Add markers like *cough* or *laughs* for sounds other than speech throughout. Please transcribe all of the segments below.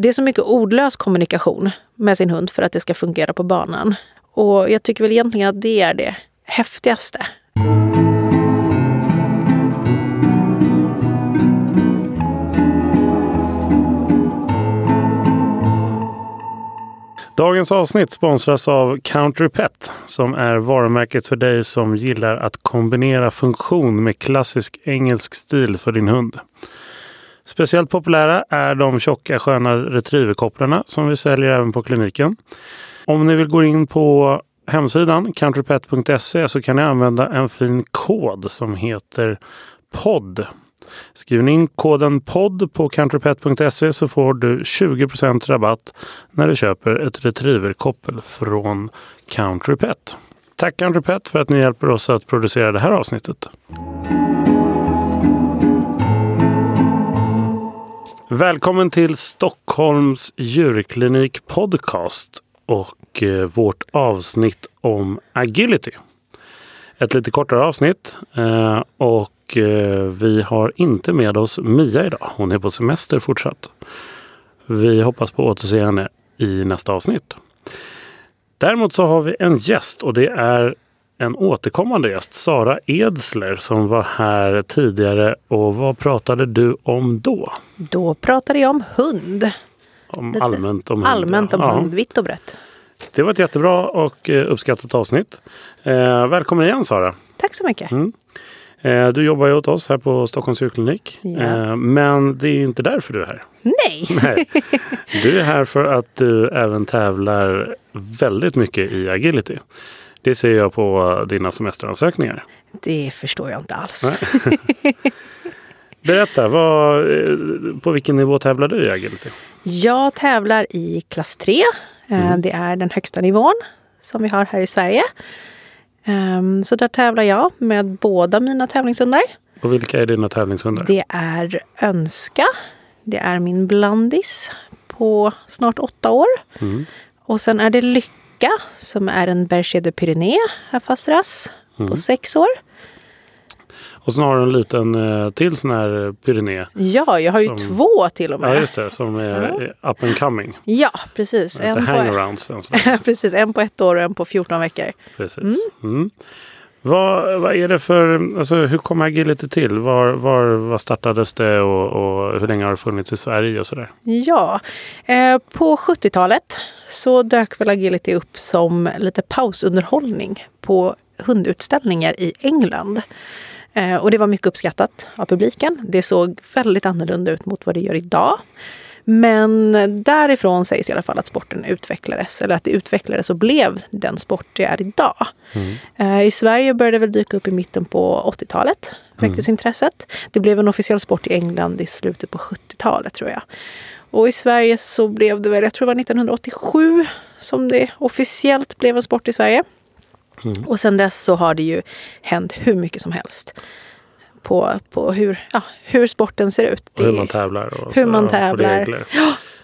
det är så mycket ordlös kommunikation med sin hund för att det ska fungera på banan. Och jag tycker väl egentligen att det är det häftigaste. Dagens avsnitt sponsras av Country Pet som är varumärket för dig som gillar att kombinera funktion med klassisk engelsk stil för din hund. Speciellt populära är de tjocka sköna retrieverkopplarna som vi säljer även på kliniken. Om ni vill gå in på hemsidan countrypet.se så kan ni använda en fin kod som heter PODD. Skriv in koden PODD på countrypet.se så får du 20% rabatt när du köper ett retrieverkoppel från Countrypet. Tack Countrypet för att ni hjälper oss att producera det här avsnittet. Välkommen till Stockholms djurklinik podcast och eh, vårt avsnitt om agility. Ett lite kortare avsnitt eh, och eh, vi har inte med oss Mia idag. Hon är på semester fortsatt. Vi hoppas på att återse henne i nästa avsnitt. Däremot så har vi en gäst och det är en återkommande gäst, Sara Edsler, som var här tidigare. Och vad pratade du om då? Då pratade jag om hund. Om Lite allmänt om hund. Allmänt om ja. hund, vitt och brett. Det var ett jättebra och eh, uppskattat avsnitt. Eh, välkommen igen Sara! Tack så mycket. Mm. Eh, du jobbar ju åt oss här på Stockholms djurklinik. Ja. Eh, men det är inte därför du är här. Nej! Nej. *laughs* Du är här för att du även tävlar väldigt mycket i agility. Det ser jag på dina semesteransökningar. Det förstår jag inte alls. *laughs* Berätta, vad, eh, på vilken nivå tävlar du i agility? Jag tävlar i klass 3. Eh, Mm. Det är den högsta nivån som vi har här i Sverige. Ehm, Så där tävlar jag med båda mina tävlingshundar. Och vilka är dina tävlingshundar? Det är Önska. Det är min blandis på snart åtta år. Mm. Och sen är det Lycka som är en Berger de Pyrénées Hafasras Mm. på sex år. Och sen har du en liten eh, till sån här Pyrené. Ja, jag har ju Som- två till och med. Ja, just det. Som är eh, up and coming. Ja, precis. En på, hangarounds. *laughs* precis. En på ett år och en på 14 veckor. Precis. Mm. Vad, vad är det för, alltså hur kom agility till? Var, var, var startades det och, och hur länge har det funnits i Sverige och sådär? Ja, eh, på 70-talet så dök väl agility upp som lite pausunderhållning på hundutställningar i England. Eh, och det var mycket uppskattat av publiken. Det såg väldigt annorlunda ut mot vad det gör idag. Men därifrån sägs i alla fall att sporten utvecklades, eller att det utvecklades och blev den sport det är idag. Eh, I Sverige började det väl dyka upp i mitten på 80-talet, väcktes intresset. Det blev en officiell sport i England i slutet på 70-talet tror jag. Och i Sverige så blev det väl, jag tror det var 1987 som det officiellt blev en sport i Sverige. Och sen dess så har det ju hänt hur mycket som helst. På, på hur, ja, hur sporten ser ut. Och hur Det- man tävlar? Och hur så, man och tävlar. regler.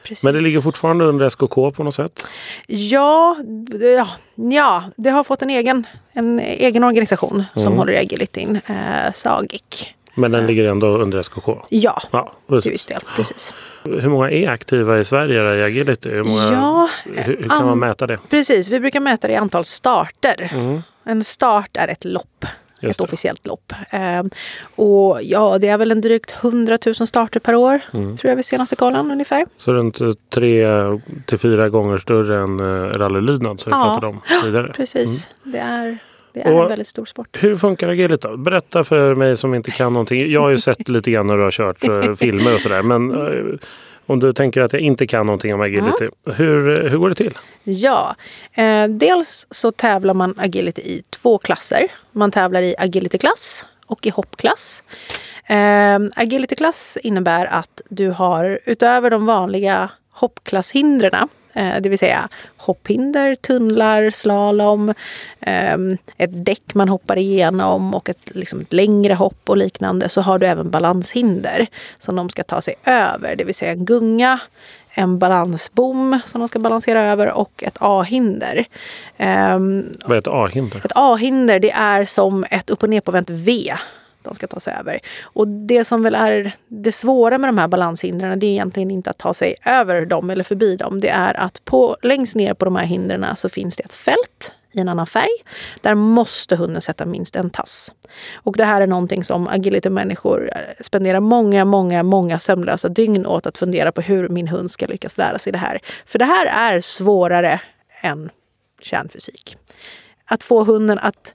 Precis. Men det ligger fortfarande under SKK på något sätt? Ja, det- ja, ja, det har fått en egen, en egen organisation som Mm. håller i agilityn, eh, SAGIC. Men den ligger ändå under SKK? Ja, Ja, till viss del. Precis. Hur många är aktiva i Sverige i agility? Hur, många, Ja, hur, hur kan an- man mäta det? Precis, vi brukar mäta det i antal starter. Mm. En start är ett lopp. Ett officiellt lopp. Ehm, och ja, det är väl en drygt 100 000 starter per år, Mm. tror jag vid senaste kollen ungefär. Så runt eh, tre till fyra gånger större än uh, rallylydnad som vi Ja. pratade om tidigare. *gasps* Precis, det är, det är Och- en väldigt stor sport. Hur funkar agility då? Berätta för mig som inte kan någonting. Jag har ju sett lite grann när du har kört eh, *laughs* filmer och sådär. Men eh, om du tänker att jag inte kan någonting om agility. Hur, hur går det till? Ja, eh, dels så tävlar man agility i två klasser. Man tävlar i agilityklass och i hoppklass. Eh, agilityklass innebär att du har utöver de vanliga hoppklasshindren, det vill säga hopphinder, tunnlar, slalom, eh, ett däck man hoppar igenom och ett, liksom ett längre hopp och liknande, så har du även balanshinder som de ska ta sig över, det vill säga en gunga, en balansbom som de ska balansera över och ett A-hinder. Ehm, Vad är ett A-hinder? ett A-hinder det är som ett upp och ner på vänt V de ska ta sig över. Och det som väl är det svåra med de här balanshindren, det är egentligen inte att ta sig över dem eller förbi dem. Det är att på, längst ner på de här hindren så finns det ett fält i en annan färg. Där måste hunden sätta minst en tass. Och det här är någonting som agility-människor eh, spenderar många, många, många sömnlösa dygn åt att fundera på hur min hund ska lyckas lära sig det här. För det här är svårare än kärnfysik. Att få hunden att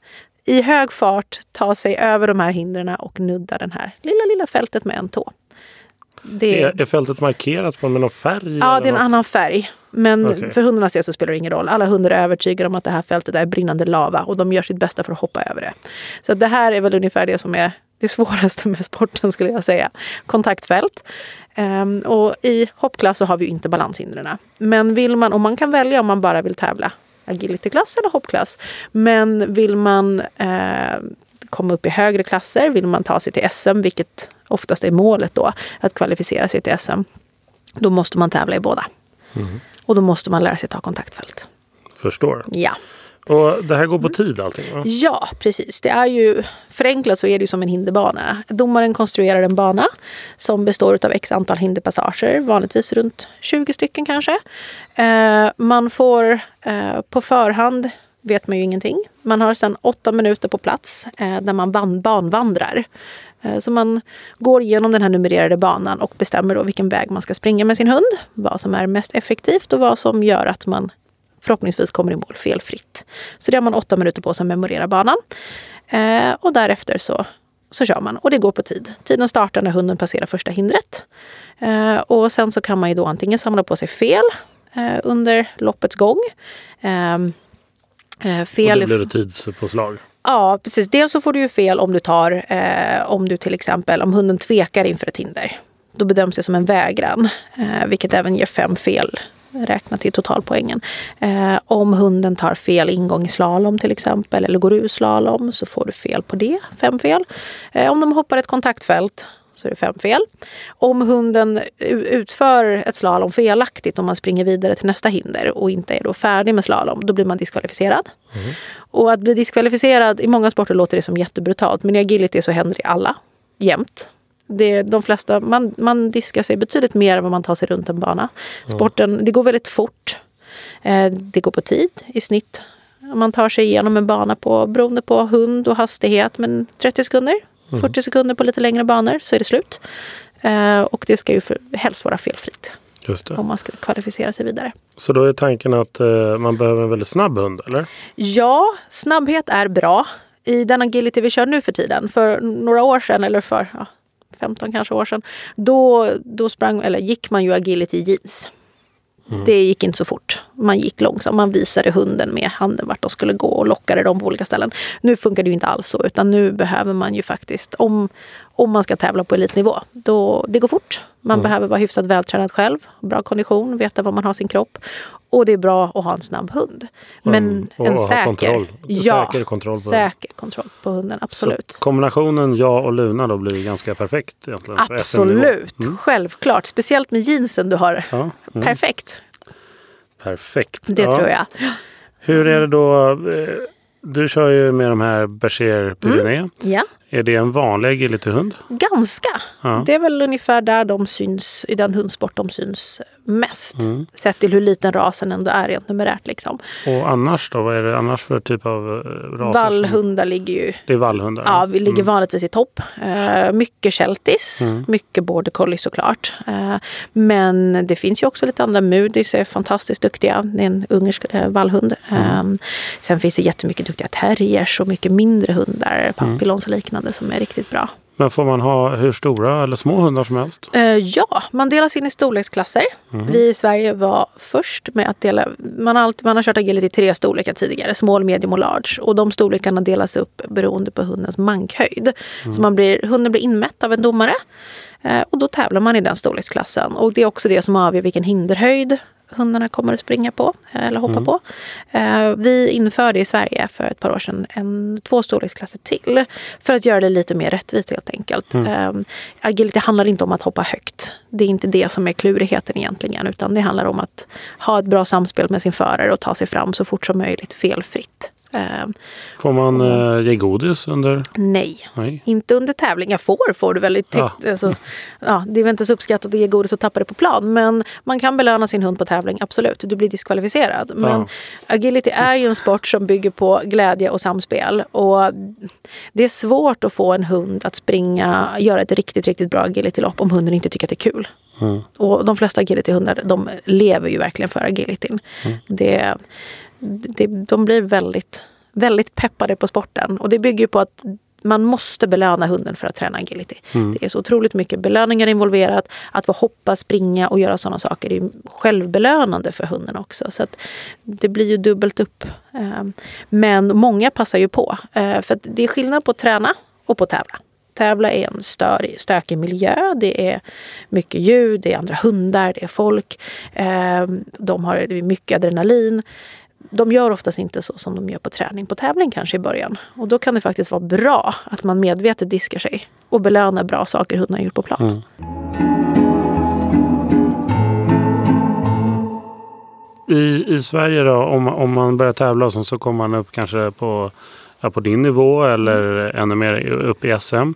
i hög fart ta sig över de här hindren och nudda det här lilla, lilla fältet med en tå. Det... Är, är fältet markerat med någon färg? Ja, det är en något? annan färg. Men okay. för hundarnas del så spelar det ingen roll. Alla hundar är övertygade om att det här fältet är brinnande lava och de gör sitt bästa för att hoppa över det. Så det här är väl ungefär det som är det svåraste med sporten skulle jag säga. Kontaktfält. Um, och i hoppklass så har vi inte balanshindren. Men vill man, om man kan välja om man bara vill tävla agilityklass eller hoppklass. Men vill man eh, komma upp i högre klasser, vill man ta sig till SM, vilket oftast är målet då, att kvalificera sig till SM. Då måste man tävla i båda. Mm. Och då måste man lära sig ta kontaktfält. Förstår. Ja. Och det här går på tid allting? Va? Ja, precis. Det är ju, förenklat så är det ju som en hinderbana. Domaren konstruerar en bana som består av x antal hinderpassager, vanligtvis runt 20 stycken kanske. Eh, man får eh, på förhand vet man ju ingenting. Man har sedan åtta minuter på plats eh, där man ban banvandrar. Eh, så man går igenom den här numrerade banan och bestämmer då vilken väg man ska springa med sin hund. Vad som är mest effektivt och vad som gör att man förhoppningsvis kommer i mål felfritt. Så det har man åtta minuter på sig att memorera banan. Eh, och därefter så, så kör man och det går på tid. Tiden startar när hunden passerar första hindret. Eh, och sen så kan man ju då antingen samla på sig fel eh, under loppets gång. Ehm, eh, fel... Och då blir det tidspåslag? Ja, precis. Dels så får du ju fel om du tar, eh, om du till exempel, om hunden tvekar inför ett hinder. Då bedöms det som en vägran, eh, vilket även ger fem fel räknat till totalpoängen. Eh, om hunden tar fel ingång i slalom till exempel eller går ur slalom så får du fel på det, fem fel. Eh, om de hoppar ett kontaktfält så är det fem fel. Om hunden utför ett slalom felaktigt om man springer vidare till nästa hinder och inte är då färdig med slalom, då blir man diskvalificerad. Mm. Och att bli diskvalificerad, i många sporter låter det som jättebrutalt, men i agility så händer det alla, jämt det, de flesta, man, man diskar sig betydligt mer än vad man tar sig runt en bana. Sporten, det går väldigt fort. Eh, det går på tid i snitt. Man tar sig igenom en bana på, beroende på hund och hastighet, men 30 sekunder. Mm. 40 sekunder på lite längre banor så är det slut. Eh, och det ska ju för, helst vara felfritt. Om man ska kvalificera sig vidare. Så då är tanken att eh, man behöver en väldigt snabb hund, eller? Ja, snabbhet är bra. I den agility vi kör nu för tiden, för några år sedan, eller för ja, 15 kanske år sedan. Då, då sprang, eller gick man ju agility jeans. Mm. Det gick inte så fort. Man gick långsamt. Man visade hunden med handen vart de skulle gå och lockade dem på olika ställen. Nu funkar det ju inte alls så, utan nu behöver man ju faktiskt, om, om man ska tävla på elitnivå, då, det går fort. Man mm. behöver vara hyfsat vältränad själv, bra kondition, veta var man har sin kropp. Och det är bra att ha en snabb hund. Men mm. en säker, kontroll. Ja, säker kontroll på säker kontroll på hunden. Absolut. Så kombinationen jag och Luna då blir ganska perfekt? Egentligen, Absolut, mm. självklart. Speciellt med jeansen du har. Ja. Mm. Perfekt. Perfekt. Det ja. tror jag. Hur är det då? Eh, du kör ju med de här Berger Pyrenée. Mm. Ja. Är det en vanlig agilityhund? Ganska. Ja. Det är väl ungefär där de syns, i den hundsport de syns mest. Mm. Sett till hur liten rasen ändå är rent numerärt. Liksom. Och annars då? Vad är det annars för typ av eh, raser? Vallhundar ligger ju... Det är vallhundar? Ja, vi ligger mm. vanligtvis i topp. Uh, mycket sheltis, mm. mycket border collie såklart. Uh, men det finns ju också lite andra. Mudis är fantastiskt duktiga. Det är en ungersk uh, vallhund. Um, sen finns det jättemycket duktiga terriers och mycket mindre hundar, mm. papillons och liknande liknande som är riktigt bra. Men får man ha hur stora eller små hundar som helst? Uh, ja, man delas in i storleksklasser. Mm. Vi i Sverige var först med att dela... Man har, alltid, man har kört agility i tre storlekar tidigare. Small, medium och large. Och de storlekarna delas upp beroende på hundens mankhöjd. Mm. Så man blir, hunden blir inmätt av en domare. Uh, och då tävlar man i den storleksklassen. Och det är också det som avgör vilken hinderhöjd hundarna kommer att springa på eller hoppa mm. på. Eh, vi införde i Sverige för ett par år sedan en, två storleksklasser till för att göra det lite mer rättvist helt enkelt. Mm. Eh, agility handlar inte om att hoppa högt. Det är inte det som är klurigheten egentligen utan det handlar om att ha ett bra samspel med sin förare och ta sig fram så fort som möjligt felfritt. Eh, Får man eh, ge godis under? nej, Nej. inte under tävling. Jag får får du väldigt Ja. ja. Alltså, *laughs* ja, Det är väl inte så uppskattat att ge godis och tappa det på plan. Men man kan belöna sin hund på tävling, absolut. Du blir diskvalificerad. Men Ja. agility är ju en sport som bygger på glädje och samspel. Och det är svårt att få en hund att springa, göra ett riktigt, riktigt bra agilitylopp om hunden inte tycker att det är kul. Mm. Och de flesta agilityhundar de lever ju verkligen för agilityn. Det, det, de blir väldigt, väldigt peppade på sporten. Och det bygger på att man måste belöna hunden för att träna agility. Det är så otroligt mycket belöningar involverat. Att få hoppa, springa och göra sådana saker är självbelönande för hunden också. Så det blir ju dubbelt upp. Eh, Men många passar ju på. Eh, För det är skillnad på att träna och på att tävla. Tävla är en stör, stökig miljö. Det är mycket ljud, det är andra hundar, det är folk. Eh, De har det är mycket adrenalin. De gör oftast inte så som de gör på träning. På tävling kanske i början. Och då kan det faktiskt vara bra att man medvetet diskar sig och belönar bra saker hundarna gjort på plan. I, I Sverige då, om, om man börjar tävla så, så kommer man upp kanske på, ja, på din nivå eller ännu mer upp i SM.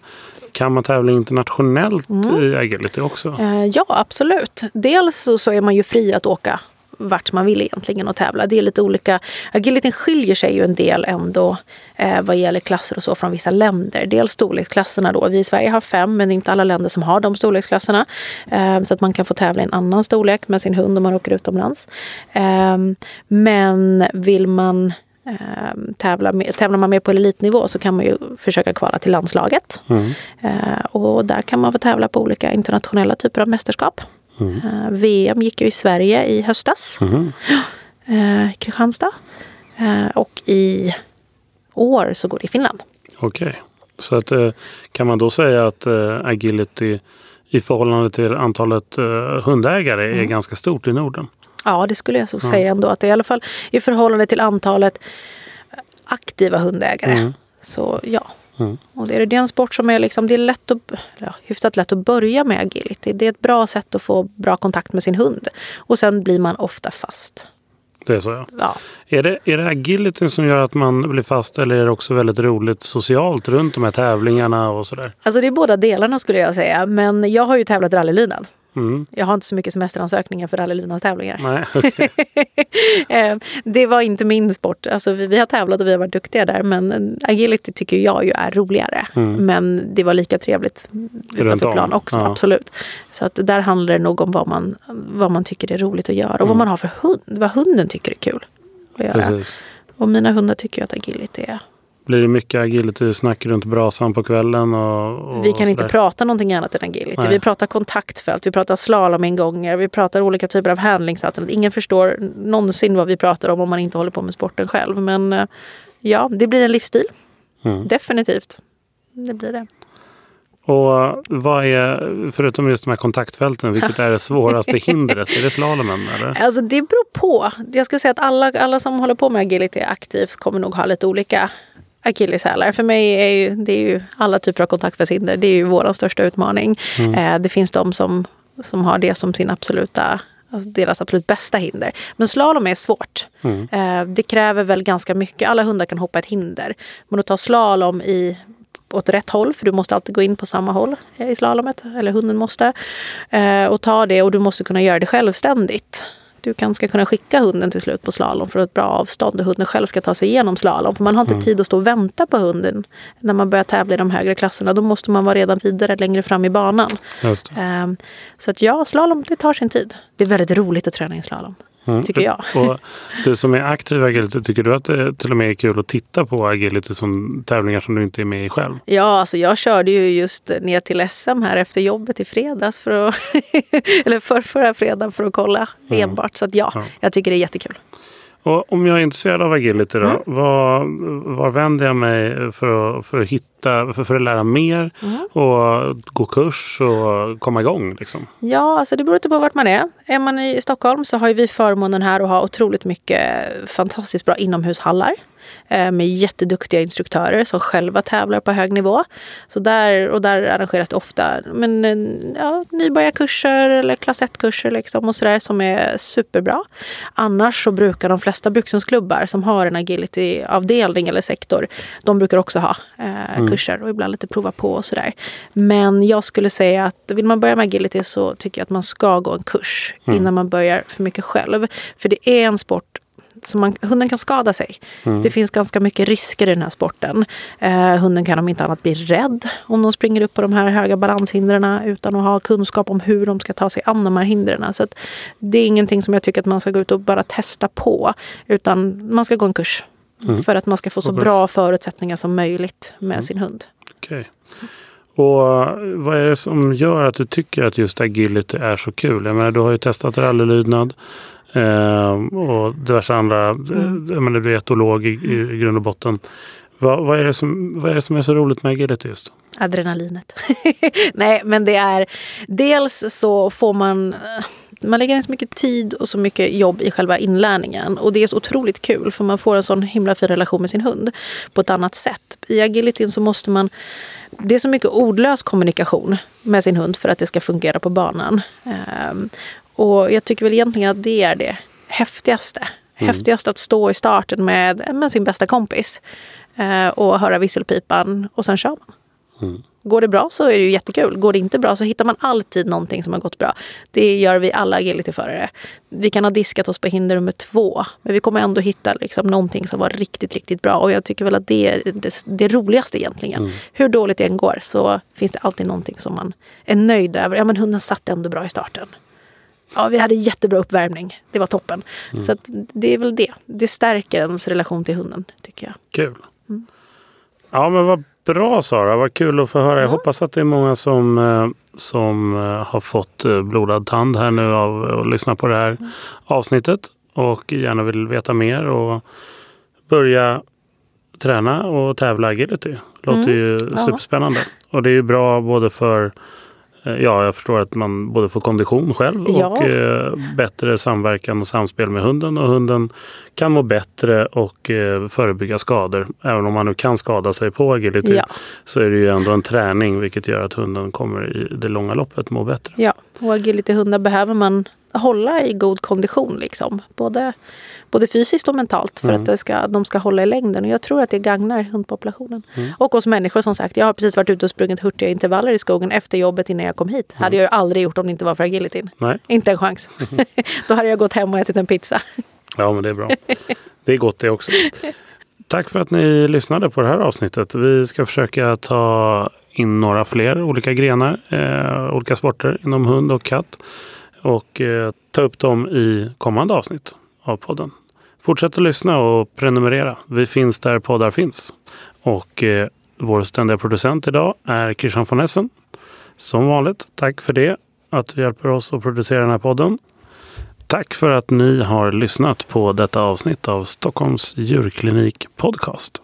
Kan man tävla internationellt i agility också? Eh, Ja, absolut. Dels så, så är man ju fri att åka vart man vill egentligen och tävla. Det är lite olika. Agilityn skiljer sig ju en del ändå eh, vad gäller klasser och så från vissa länder. Dels storleksklasserna då. Vi i Sverige har fem men det är inte alla länder som har de storleksklasserna. Eh, så att man kan få tävla i en annan storlek med sin hund om man åker utomlands. Eh, men vill man eh, tävla med, tävlar man mer på elitnivå så kan man ju försöka kvala till landslaget. Mm. Eh, och där kan man få tävla på olika internationella typer av mästerskap. Eh, VM gick ju i Sverige i höstas, eh, i Kristianstad. Eh, och i år så går det i Finland. Okej. Så att, kan man då säga att agility i förhållande till antalet hundägare är ganska stort i Norden? Ja, det skulle jag så säga ändå. Att i alla fall i förhållande till antalet aktiva hundägare. Mm. Så ja. Mm. Och det är, det en sport som är, liksom, det är lätt att, ja, hyfsat lätt att börja med agility. Det är ett bra sätt att få bra kontakt med sin hund. Och sen blir man ofta fast. Det är så ja. Ja, Är det, är det agility som gör att man blir fast eller är det också väldigt roligt socialt runt de här tävlingarna och sådär? Alltså det är båda delarna skulle jag säga. Men jag har ju tävlat rallylydnad. Mm. Jag har inte så mycket semesteransökningar för rallylydnadstävlingar. Nej, okej. *laughs* Eh, det var inte min sport. Alltså vi, vi har tävlat och vi har varit duktiga där. Men agility tycker jag ju är roligare. Men det var lika trevligt utanför plan också. Ja. Absolut. Så att där handlar det nog om vad man, vad man tycker är roligt att göra. Och vad man har för hund. Vad hunden tycker är kul att göra. Precis. Och mina hundar tycker ju att agility är... Blir det mycket agility-snack runt brasan på kvällen? Och, och Vi kan inte prata någonting annat än agility. Nej. Vi pratar kontaktfält, vi pratar slalomingångar, vi pratar olika typer av handlingsalternativ. Ingen förstår någonsin vad vi pratar om om man inte håller på med sporten själv. Men eh, ja, det blir en livsstil. Mm. Definitivt. Det blir det. Och vad är, förutom just de här kontaktfälten, vilket är det *laughs* svåraste hindret? Är det slalomen eller? Alltså det beror på. Jag skulle säga att alla, alla som håller på med agility aktivt kommer nog ha lite olika akilleshälar. För mig är ju, det är ju alla typer av kontaktfältshinder. Det är ju vår största utmaning. Eh, det finns de som, som har det som sin absoluta Alltså deras absolut bästa hinder. Men slalom är svårt. Eh, det kräver väl ganska mycket. Alla hundar kan hoppa ett hinder. Men att ta slalom i åt rätt håll, för du måste alltid gå in på samma håll eh, i slalomet, eller hunden måste. Eh, och ta det och du måste kunna göra det självständigt. Du kan, ska kunna skicka hunden till slut på slalom för ett bra avstånd och hunden själv ska ta sig igenom slalom. För man har inte tid att stå och vänta på hunden när man börjar tävla i de högre klasserna. Då måste man vara redan vidare längre fram i banan. Ehm, Så att ja, slalom det tar sin tid. Det är väldigt roligt att träna i slalom, Mm. tycker jag. *laughs* Och du som är aktiv i agility, tycker du att det till och med är kul att titta på agility som tävlingar som du inte är med i själv? Ja, alltså jag körde ju just ner till SM här efter jobbet i fredags för att, *laughs* eller för förra fredagen för att kolla enbart. Så att ja, Ja. jag tycker det är jättekul. Och om jag är intresserad av agility då, Mm. var, var vänder jag mig för att, för att hitta, för, för att lära mer Mm. och gå kurs och komma igång? Liksom? Ja, alltså det beror lite på vart man är. Är man i Stockholm så har vi förmånen här att ha otroligt mycket fantastiskt bra inomhushallar. Eh, med jätteduktiga instruktörer som själva tävlar på hög nivå. Så där, och där arrangeras det ofta men, ja, nybörjarkurser eller klass 1-kurser liksom och sådär som är superbra. Annars så brukar de flesta brukshundsklubbar som har en agility-avdelning eller sektor, de brukar också ha eh, mm. kurser och ibland lite prova på och sådär. Men jag skulle säga att vill man börja med agility så tycker jag att man ska gå en kurs mm. innan man börjar för mycket själv. För det är en sport som man, hunden kan skada sig. Mm. Det finns ganska mycket risker i den här sporten. Eh, hunden kan om inte annat bli rädd om de springer upp på de här höga balanshindren utan att ha kunskap om hur de ska ta sig an de här hindren. Så det är ingenting som jag tycker att man ska gå ut och bara testa på. Utan man ska gå en kurs. Mm. För att man ska få så bra förutsättningar som möjligt med mm. sin hund. Okay. Och vad är det som gör att du tycker att just agility är så kul? Jag menar, du har ju testat rallylydnad eh, och diverse andra. Mm. Menar, du är etolog i, i grund och botten. Vad, vad, är det som, vad är det som är så roligt med agility just? Adrenalinet. *laughs* Nej, men det är dels så får man man lägger ner så mycket tid och så mycket jobb i själva inlärningen. Och det är så otroligt kul för man får en sån himla fin relation med sin hund på ett annat sätt. I agilityn så måste man det är så mycket ordlös kommunikation med sin hund för att det ska fungera på banan. Och jag tycker väl egentligen att det är det häftigaste. Mm. Häftigast att stå i starten med, med sin bästa kompis uh, och höra visselpipan och sen kör man. Mm. Går det bra så är det ju jättekul. Går det inte bra så hittar man alltid någonting som har gått bra. Det gör vi alla agilityförare. Vi kan ha diskat oss på hinder nummer två, men vi kommer ändå hitta liksom någonting som var riktigt, riktigt bra. Och jag tycker väl att det är det, det roligaste egentligen. Mm. Hur dåligt det än går så finns det alltid någonting som man är nöjd över. Ja, men hunden satt ändå bra i starten. Ja, vi hade jättebra uppvärmning. Det var toppen. Mm. Så det är väl det. Det stärker ens relation till hunden, tycker jag. Kul. Mm. Ja, men vad Bra Sara, vad kul att få höra. Jag hoppas att det är många som, eh, som eh, har fått eh, blodad tand här nu av att lyssna på det här mm. avsnittet och gärna vill veta mer och börja träna och tävla agility. Låter mm. ju superspännande. Och det är ju bra både för ja, jag förstår att man både får kondition själv ja. och eh, bättre samverkan och samspel med hunden. Och hunden kan må bättre och eh, förebygga skador. Även om man nu kan skada sig på agility ja. så är det ju ändå en träning vilket gör att hunden kommer i det långa loppet må bättre. Ja, och agilityhundar behöver man hålla i god kondition. Liksom. Både både fysiskt och mentalt för mm. att det ska, de ska hålla i längden. Och jag tror att det gagnar hundpopulationen. Mm. Och oss människor som sagt. Jag har precis varit ute och sprungit hurtiga intervaller i skogen efter jobbet innan jag kom hit. Mm. hade jag aldrig gjort om det inte var för agilityn. Nej. Inte en chans. *laughs* Då hade jag gått hem och ätit en pizza. Ja men det är bra. Det är gott det också. Tack för att ni lyssnade på det här avsnittet. Vi ska försöka ta in några fler olika grenar, eh, olika sporter inom hund och katt och eh, ta upp dem i kommande avsnitt av podden. Fortsätt att lyssna och prenumerera. Vi finns där poddar finns. Och eh, vår ständiga producent idag är Christian von Essen. Som vanligt, tack för det. Att du hjälper oss att producera den här podden. Tack för att ni har lyssnat på detta avsnitt av Stockholms djurklinik podcast.